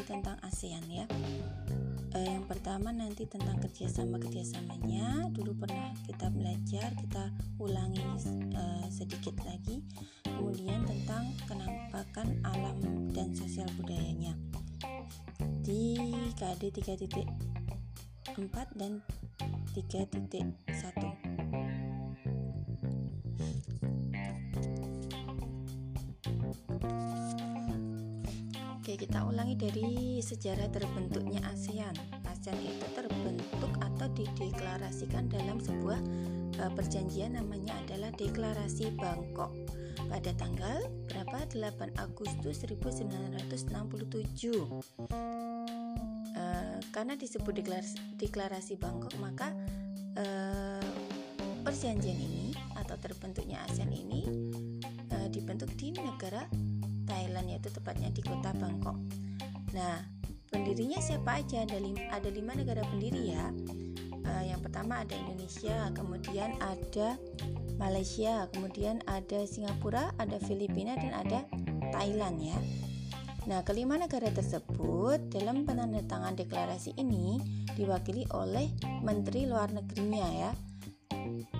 Tentang ASEAN ya. Uh, yang pertama nanti tentang kerjasama kerjasamanya. Dulu pernah kita belajar, kita ulangi uh, sedikit lagi. Kemudian tentang kenampakan alam dan sosial budayanya di KD 3.4 dan 3.1. kita ulangi dari sejarah terbentuknya ASEAN. ASEAN itu terbentuk atau dideklarasikan dalam sebuah uh, perjanjian namanya adalah Deklarasi Bangkok pada tanggal berapa? 8 Agustus 1967. Uh, karena disebut deklarasi, deklarasi Bangkok, maka uh, perjanjian ini atau terbentuknya ASEAN ini uh, dibentuk di negara Thailand yaitu tepatnya di kota Bangkok. Nah, pendirinya siapa aja? Ada lima, ada lima negara pendiri ya. Uh, yang pertama ada Indonesia, kemudian ada Malaysia, kemudian ada Singapura, ada Filipina dan ada Thailand ya. Nah, kelima negara tersebut dalam penandatangan deklarasi ini diwakili oleh Menteri Luar Negerinya ya.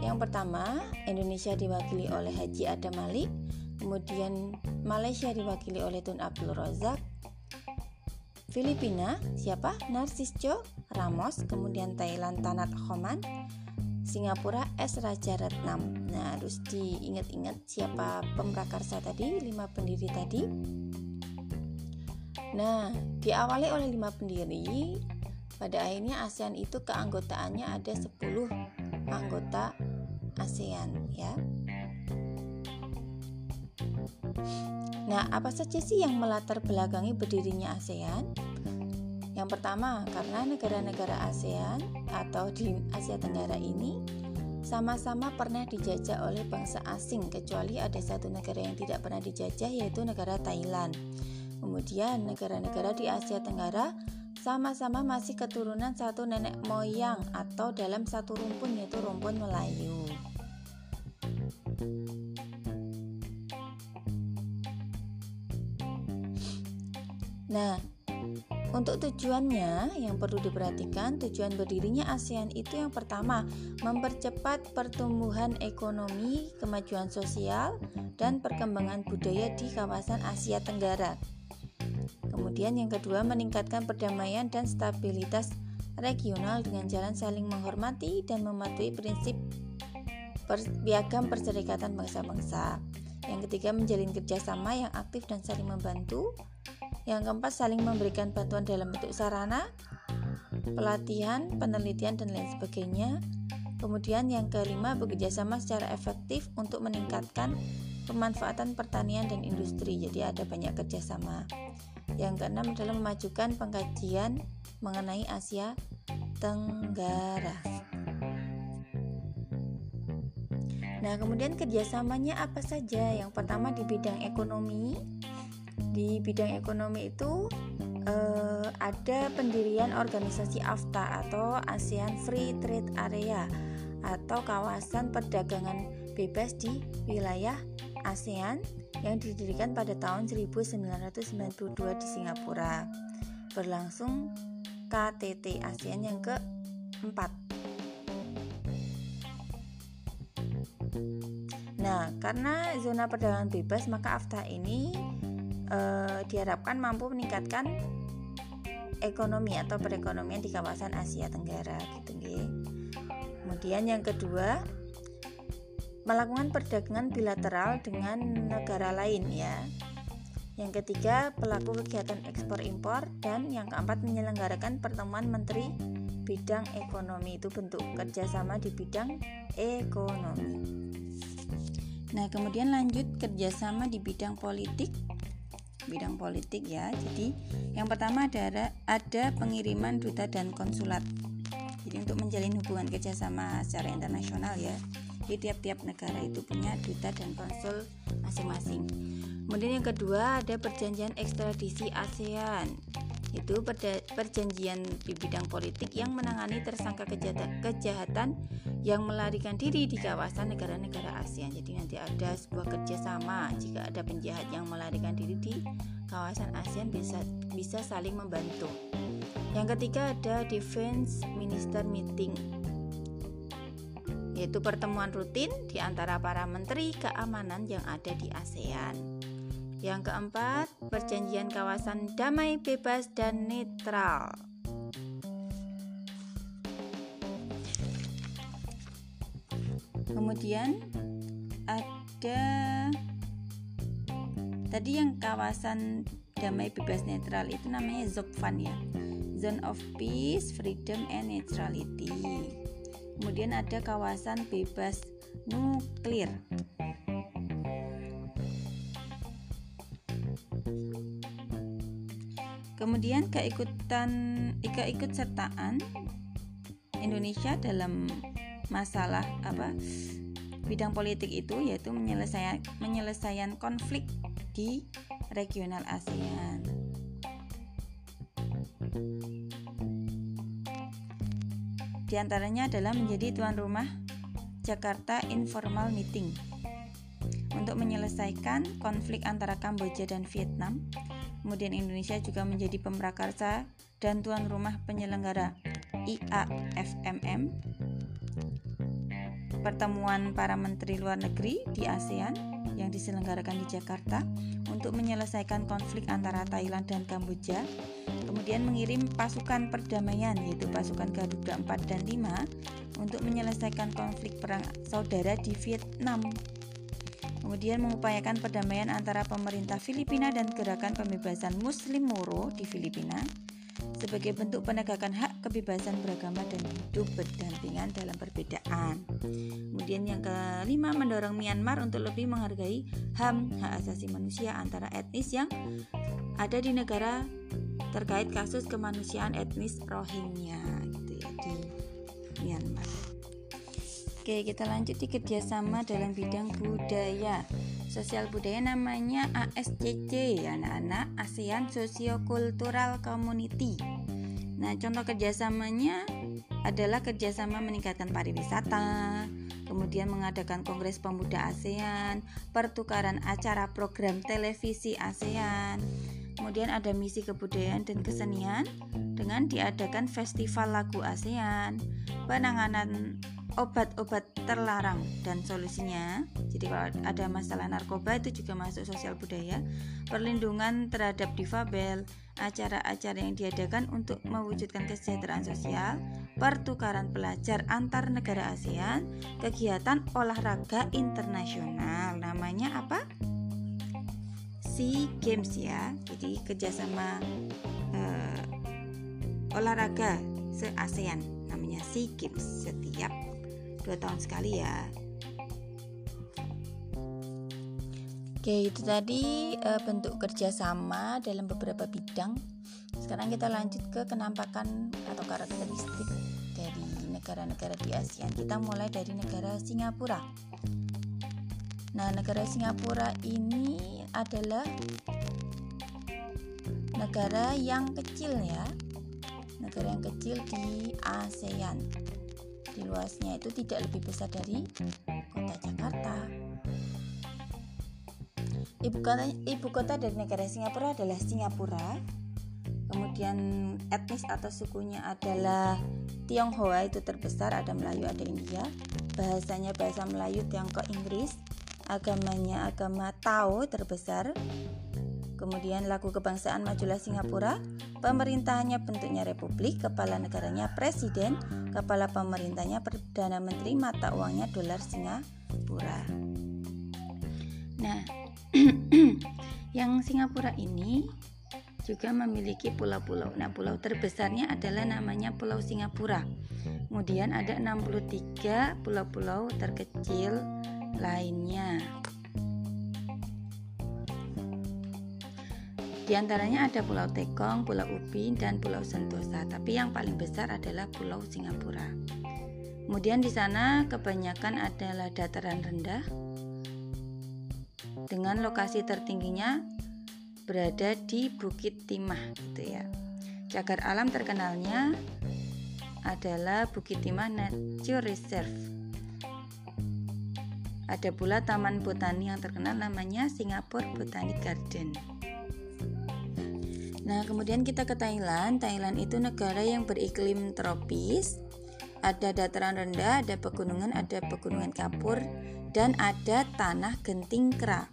Yang pertama, Indonesia diwakili oleh Haji Adam Malik, kemudian Malaysia diwakili oleh Tun Abdul Razak. Filipina siapa? Narcisco Ramos. Kemudian Thailand Tanat Khoman Singapura S. Raja Ratnam nah harus diingat-ingat siapa pemrakarsa tadi lima pendiri tadi. Nah diawali oleh lima pendiri. Pada akhirnya ASEAN itu keanggotaannya ada 10 anggota ASEAN ya Nah, apa saja sih yang melatar belakangi berdirinya ASEAN? Yang pertama, karena negara-negara ASEAN atau di Asia Tenggara ini sama-sama pernah dijajah oleh bangsa asing kecuali ada satu negara yang tidak pernah dijajah yaitu negara Thailand. Kemudian negara-negara di Asia Tenggara sama-sama masih keturunan satu nenek moyang atau dalam satu rumpun yaitu rumpun Melayu. Nah, untuk tujuannya yang perlu diperhatikan, tujuan berdirinya ASEAN itu yang pertama, mempercepat pertumbuhan ekonomi, kemajuan sosial, dan perkembangan budaya di kawasan Asia Tenggara. Kemudian yang kedua, meningkatkan perdamaian dan stabilitas regional dengan jalan saling menghormati dan mematuhi prinsip piagam perserikatan bangsa-bangsa. Yang ketiga, menjalin kerjasama yang aktif dan saling membantu. Yang keempat, saling memberikan bantuan dalam bentuk sarana, pelatihan, penelitian, dan lain sebagainya. Kemudian yang kelima, bekerjasama secara efektif untuk meningkatkan pemanfaatan pertanian dan industri. Jadi ada banyak kerjasama. Yang keenam adalah memajukan pengkajian mengenai Asia Tenggara. Nah, kemudian kerjasamanya apa saja? Yang pertama di bidang ekonomi, di bidang ekonomi itu uh, ada pendirian organisasi AFTA atau ASEAN Free Trade Area atau kawasan perdagangan bebas di wilayah ASEAN yang didirikan pada tahun 1992 di Singapura. Berlangsung KTT ASEAN yang keempat. Nah, karena zona perdagangan bebas, maka AFTA ini uh, diharapkan mampu meningkatkan ekonomi atau perekonomian di kawasan Asia Tenggara gitu nggih. Kemudian yang kedua melakukan perdagangan bilateral dengan negara lain ya. Yang ketiga, pelaku kegiatan ekspor impor dan yang keempat menyelenggarakan pertemuan menteri bidang ekonomi itu bentuk kerjasama di bidang ekonomi. Nah, kemudian lanjut kerjasama di bidang politik bidang politik ya. Jadi yang pertama ada ada pengiriman duta dan konsulat. Jadi untuk menjalin hubungan kerjasama secara internasional ya. Di tiap-tiap negara itu punya duta dan konsul masing-masing. Kemudian yang kedua ada perjanjian ekstradisi ASEAN itu perjanjian di bidang politik yang menangani tersangka kejahatan yang melarikan diri di kawasan negara-negara ASEAN. Jadi nanti ada sebuah kerjasama jika ada penjahat yang melarikan diri di kawasan ASEAN bisa bisa saling membantu. Yang ketiga ada Defense Minister Meeting yaitu pertemuan rutin di antara para menteri keamanan yang ada di ASEAN. Yang keempat, perjanjian kawasan damai, bebas, dan netral. Kemudian ada tadi yang kawasan damai bebas netral itu namanya ZOPFAN ya. Zone of Peace, Freedom and Neutrality. Kemudian ada kawasan bebas nuklir. Kemudian keikutan keikut sertaan Indonesia dalam masalah apa bidang politik itu yaitu menyelesaikan menyelesaikan konflik di regional ASEAN. Di antaranya adalah menjadi tuan rumah Jakarta Informal Meeting untuk menyelesaikan konflik antara Kamboja dan Vietnam. Kemudian Indonesia juga menjadi pemrakarsa dan tuan rumah penyelenggara IAFMM pertemuan para menteri luar negeri di ASEAN yang diselenggarakan di Jakarta untuk menyelesaikan konflik antara Thailand dan Kamboja kemudian mengirim pasukan perdamaian yaitu pasukan Garuda 4 dan 5 untuk menyelesaikan konflik perang saudara di Vietnam. Kemudian mengupayakan perdamaian antara pemerintah Filipina dan gerakan pembebasan Muslim Moro di Filipina sebagai bentuk penegakan hak kebebasan beragama dan hidup berdampingan dalam perbedaan. Kemudian yang kelima mendorong Myanmar untuk lebih menghargai HAM hak asasi manusia antara etnis yang ada di negara terkait kasus kemanusiaan etnis Rohingya gitu ya di Myanmar. Oke, kita lanjut di kerjasama dalam bidang budaya. Sosial budaya namanya ASCC, anak-anak ASEAN Sociocultural Community. Nah, contoh kerjasamanya adalah kerjasama meningkatkan pariwisata, kemudian mengadakan Kongres Pemuda ASEAN, pertukaran acara program televisi ASEAN, Kemudian ada misi kebudayaan dan kesenian dengan diadakan festival lagu ASEAN, penanganan obat-obat terlarang dan solusinya. Jadi kalau ada masalah narkoba itu juga masuk sosial budaya, perlindungan terhadap difabel, acara-acara yang diadakan untuk mewujudkan kesejahteraan sosial, pertukaran pelajar antar negara ASEAN, kegiatan olahraga internasional. Namanya apa? SEA Games ya jadi kerjasama uh, olahraga se ASEAN namanya SEA Games setiap dua tahun sekali ya Oke itu tadi uh, bentuk kerjasama dalam beberapa bidang sekarang kita lanjut ke kenampakan atau karakteristik dari negara-negara di ASEAN kita mulai dari negara Singapura Nah, negara Singapura ini adalah negara yang kecil ya. Negara yang kecil di ASEAN. Di luasnya itu tidak lebih besar dari kota Jakarta. Ibu kota ibu kota dari negara Singapura adalah Singapura. Kemudian etnis atau sukunya adalah Tionghoa itu terbesar, ada Melayu, ada India. Bahasanya bahasa Melayu, Tiongkok, Inggris agamanya agama Tao terbesar. Kemudian lagu kebangsaan majulah Singapura, pemerintahannya bentuknya republik, kepala negaranya presiden, kepala pemerintahnya perdana menteri, mata uangnya dolar Singapura. Nah, yang Singapura ini juga memiliki pulau-pulau. Nah, pulau terbesarnya adalah namanya Pulau Singapura. Kemudian ada 63 pulau-pulau terkecil lainnya. Di antaranya ada Pulau Tekong, Pulau Ubin, dan Pulau Sentosa, tapi yang paling besar adalah Pulau Singapura. Kemudian di sana kebanyakan adalah dataran rendah dengan lokasi tertingginya berada di Bukit Timah gitu ya. Cagar alam terkenalnya adalah Bukit Timah Nature Reserve ada pula taman botani yang terkenal namanya Singapore Botanic Garden. Nah, kemudian kita ke Thailand. Thailand itu negara yang beriklim tropis. Ada dataran rendah, ada pegunungan, ada pegunungan kapur, dan ada tanah genting kera.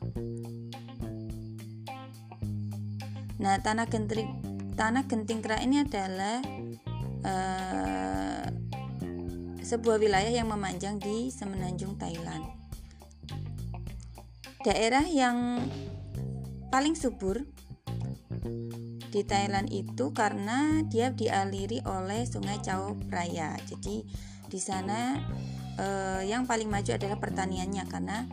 Nah, tanah genting tanah genting kera ini adalah uh, sebuah wilayah yang memanjang di semenanjung Thailand. Daerah yang paling subur di Thailand itu karena dia dialiri oleh Sungai Chao Phraya. Jadi di sana eh, yang paling maju adalah pertaniannya karena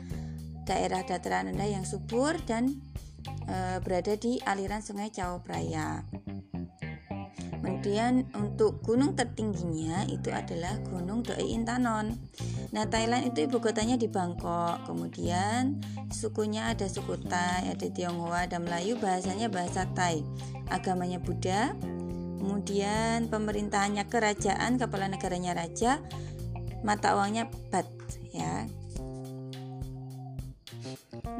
daerah dataran rendah yang subur dan eh, berada di aliran Sungai Chao Phraya. Kemudian untuk gunung tertingginya itu adalah Gunung Doi Intanon. Nah, Thailand itu ibu kotanya di Bangkok. Kemudian sukunya ada suku Thai, ada Tionghoa, ada Melayu, bahasanya bahasa Thai. Agamanya Buddha. Kemudian pemerintahannya kerajaan, kepala negaranya raja, mata uangnya baht ya.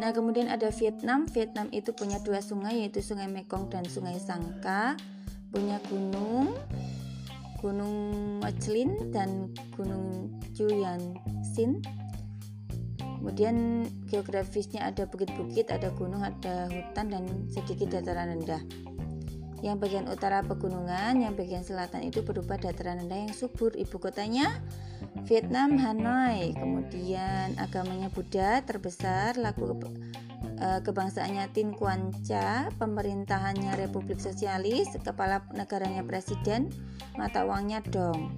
Nah, kemudian ada Vietnam. Vietnam itu punya dua sungai yaitu Sungai Mekong dan Sungai Sangka punya gunung Gunung Maclin dan Gunung Chuyan Sin. Kemudian geografisnya ada bukit-bukit, ada gunung, ada hutan dan sedikit dataran rendah. Yang bagian utara pegunungan, yang bagian selatan itu berupa dataran rendah yang subur. Ibu kotanya Vietnam Hanoi. Kemudian agamanya Buddha terbesar, laku uh, kebangsaannya Tin Kuan Cha, pemerintahannya Republik Sosialis, kepala negaranya presiden, mata uangnya dong.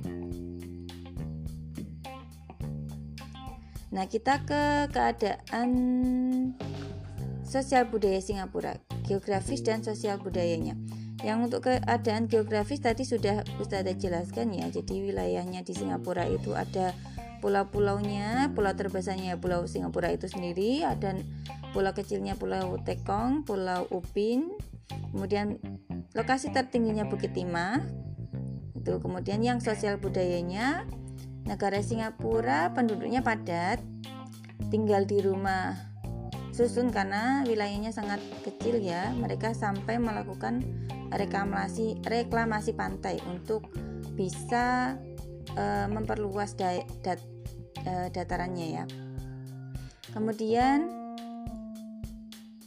Nah, kita ke keadaan sosial budaya Singapura, geografis dan sosial budayanya. Yang untuk keadaan geografis tadi sudah Ustazah jelaskan ya. Jadi wilayahnya di Singapura itu ada pulau-pulaunya, pulau terbesarnya Pulau Singapura itu sendiri, ada pulau kecilnya Pulau Tekong, Pulau Upin, kemudian lokasi tertingginya Bukit Timah. Itu kemudian yang sosial budayanya negara Singapura penduduknya padat, tinggal di rumah susun karena wilayahnya sangat kecil ya. Mereka sampai melakukan reklamasi reklamasi pantai untuk bisa uh, memperluas da dat, uh, datarannya ya. Kemudian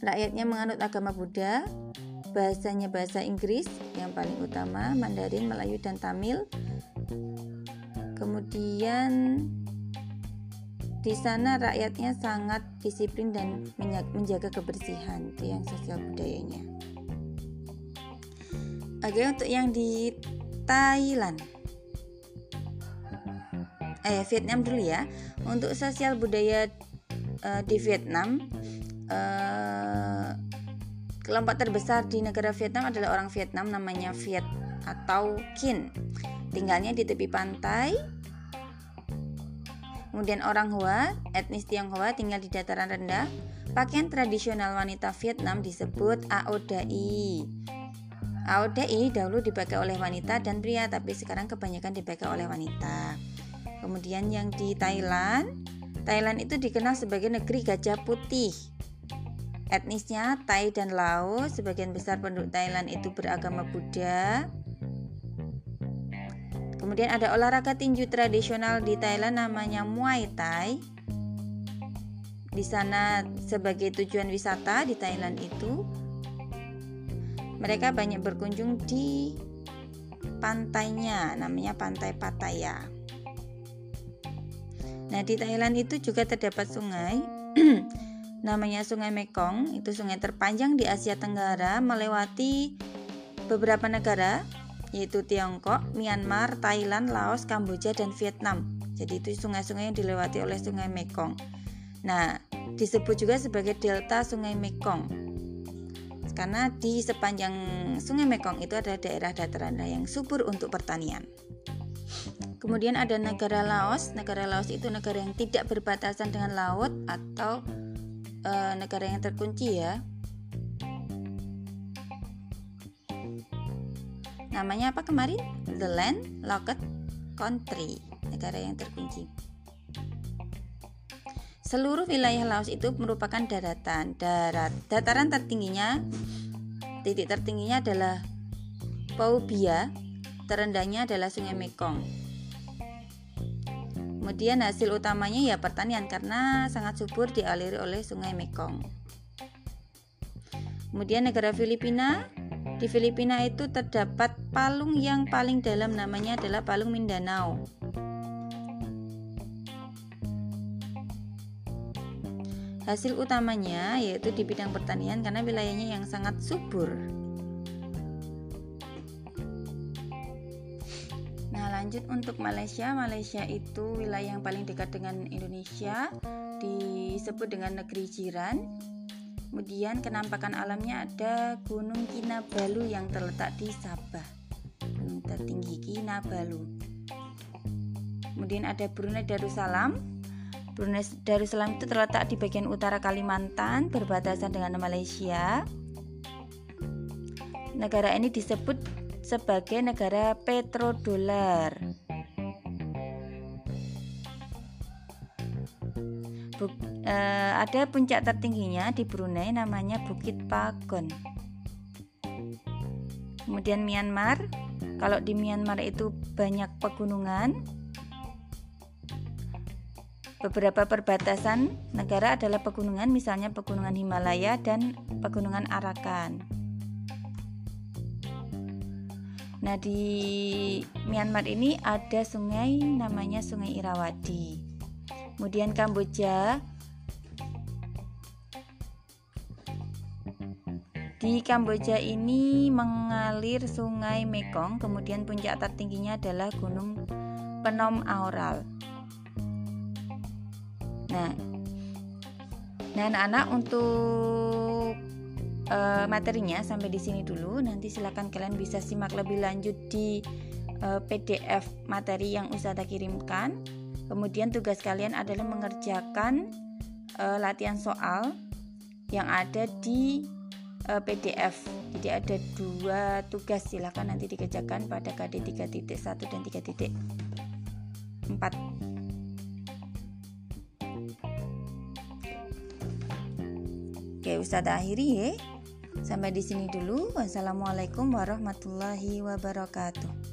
Rakyatnya menganut agama Buddha, bahasanya bahasa Inggris yang paling utama, Mandarin, Melayu, dan Tamil. Kemudian di sana rakyatnya sangat disiplin dan menjaga kebersihan, itu yang sosial budayanya. Oke, untuk yang di Thailand. Eh, Vietnam dulu ya. Untuk sosial budaya uh, di Vietnam Eh, kelompok terbesar di negara Vietnam adalah orang Vietnam namanya Viet atau Kin. Tinggalnya di tepi pantai. Kemudian orang Hoa, etnis Tionghoa tinggal di dataran rendah. Pakaian tradisional wanita Vietnam disebut Aodai. Aodai dahulu dipakai oleh wanita dan pria, tapi sekarang kebanyakan dipakai oleh wanita. Kemudian yang di Thailand, Thailand itu dikenal sebagai negeri gajah putih. Etnisnya Thai dan Laos, sebagian besar penduduk Thailand itu beragama Buddha. Kemudian ada olahraga tinju tradisional di Thailand namanya Muay Thai. Di sana sebagai tujuan wisata di Thailand itu mereka banyak berkunjung di pantainya namanya Pantai Pattaya. Nah, di Thailand itu juga terdapat sungai namanya Sungai Mekong, itu sungai terpanjang di Asia Tenggara melewati beberapa negara yaitu Tiongkok, Myanmar, Thailand, Laos, Kamboja dan Vietnam. Jadi itu sungai-sungai yang dilewati oleh Sungai Mekong. Nah, disebut juga sebagai delta Sungai Mekong. Karena di sepanjang Sungai Mekong itu ada daerah dataran yang subur untuk pertanian. Kemudian ada negara Laos. Negara Laos itu negara yang tidak berbatasan dengan laut atau uh, negara yang terkunci ya. Namanya apa kemarin? The Land Locked Country, negara yang terkunci. Seluruh wilayah Laos itu merupakan daratan. Darat dataran tertingginya titik tertingginya adalah Paubia, terendahnya adalah Sungai Mekong. Kemudian hasil utamanya ya pertanian karena sangat subur dialiri oleh Sungai Mekong. Kemudian negara Filipina, di Filipina itu terdapat palung yang paling dalam namanya adalah Palung Mindanao. Hasil utamanya yaitu di bidang pertanian karena wilayahnya yang sangat subur. Lanjut untuk Malaysia. Malaysia itu wilayah yang paling dekat dengan Indonesia, disebut dengan negeri jiran. Kemudian kenampakan alamnya ada Gunung Kinabalu yang terletak di Sabah. Gunung tertinggi Kinabalu. Kemudian ada Brunei Darussalam Brunei Darussalam itu terletak di bagian utara Kalimantan, berbatasan dengan Malaysia. Negara ini disebut sebagai negara petrodolar. Buk, eh, ada puncak tertingginya di Brunei namanya Bukit Pagon. Kemudian Myanmar, kalau di Myanmar itu banyak pegunungan, Beberapa perbatasan negara adalah pegunungan, misalnya pegunungan Himalaya dan pegunungan Arakan. Nah, di Myanmar ini ada sungai namanya Sungai Irawadi. Kemudian Kamboja Di Kamboja ini mengalir Sungai Mekong, kemudian puncak tertingginya adalah Gunung Penom Aural. Nah, nah anak-anak untuk uh, materinya sampai di sini dulu. Nanti silakan kalian bisa simak lebih lanjut di uh, eh, PDF materi yang Ustazah kirimkan. Kemudian tugas kalian adalah mengerjakan uh, latihan soal yang ada di uh, PDF. Jadi ada dua tugas silakan nanti dikerjakan pada KD 3.1 dan 3.4. Oke, Ustazah akhiri ya. Sampai di sini dulu. Wassalamualaikum warahmatullahi wabarakatuh.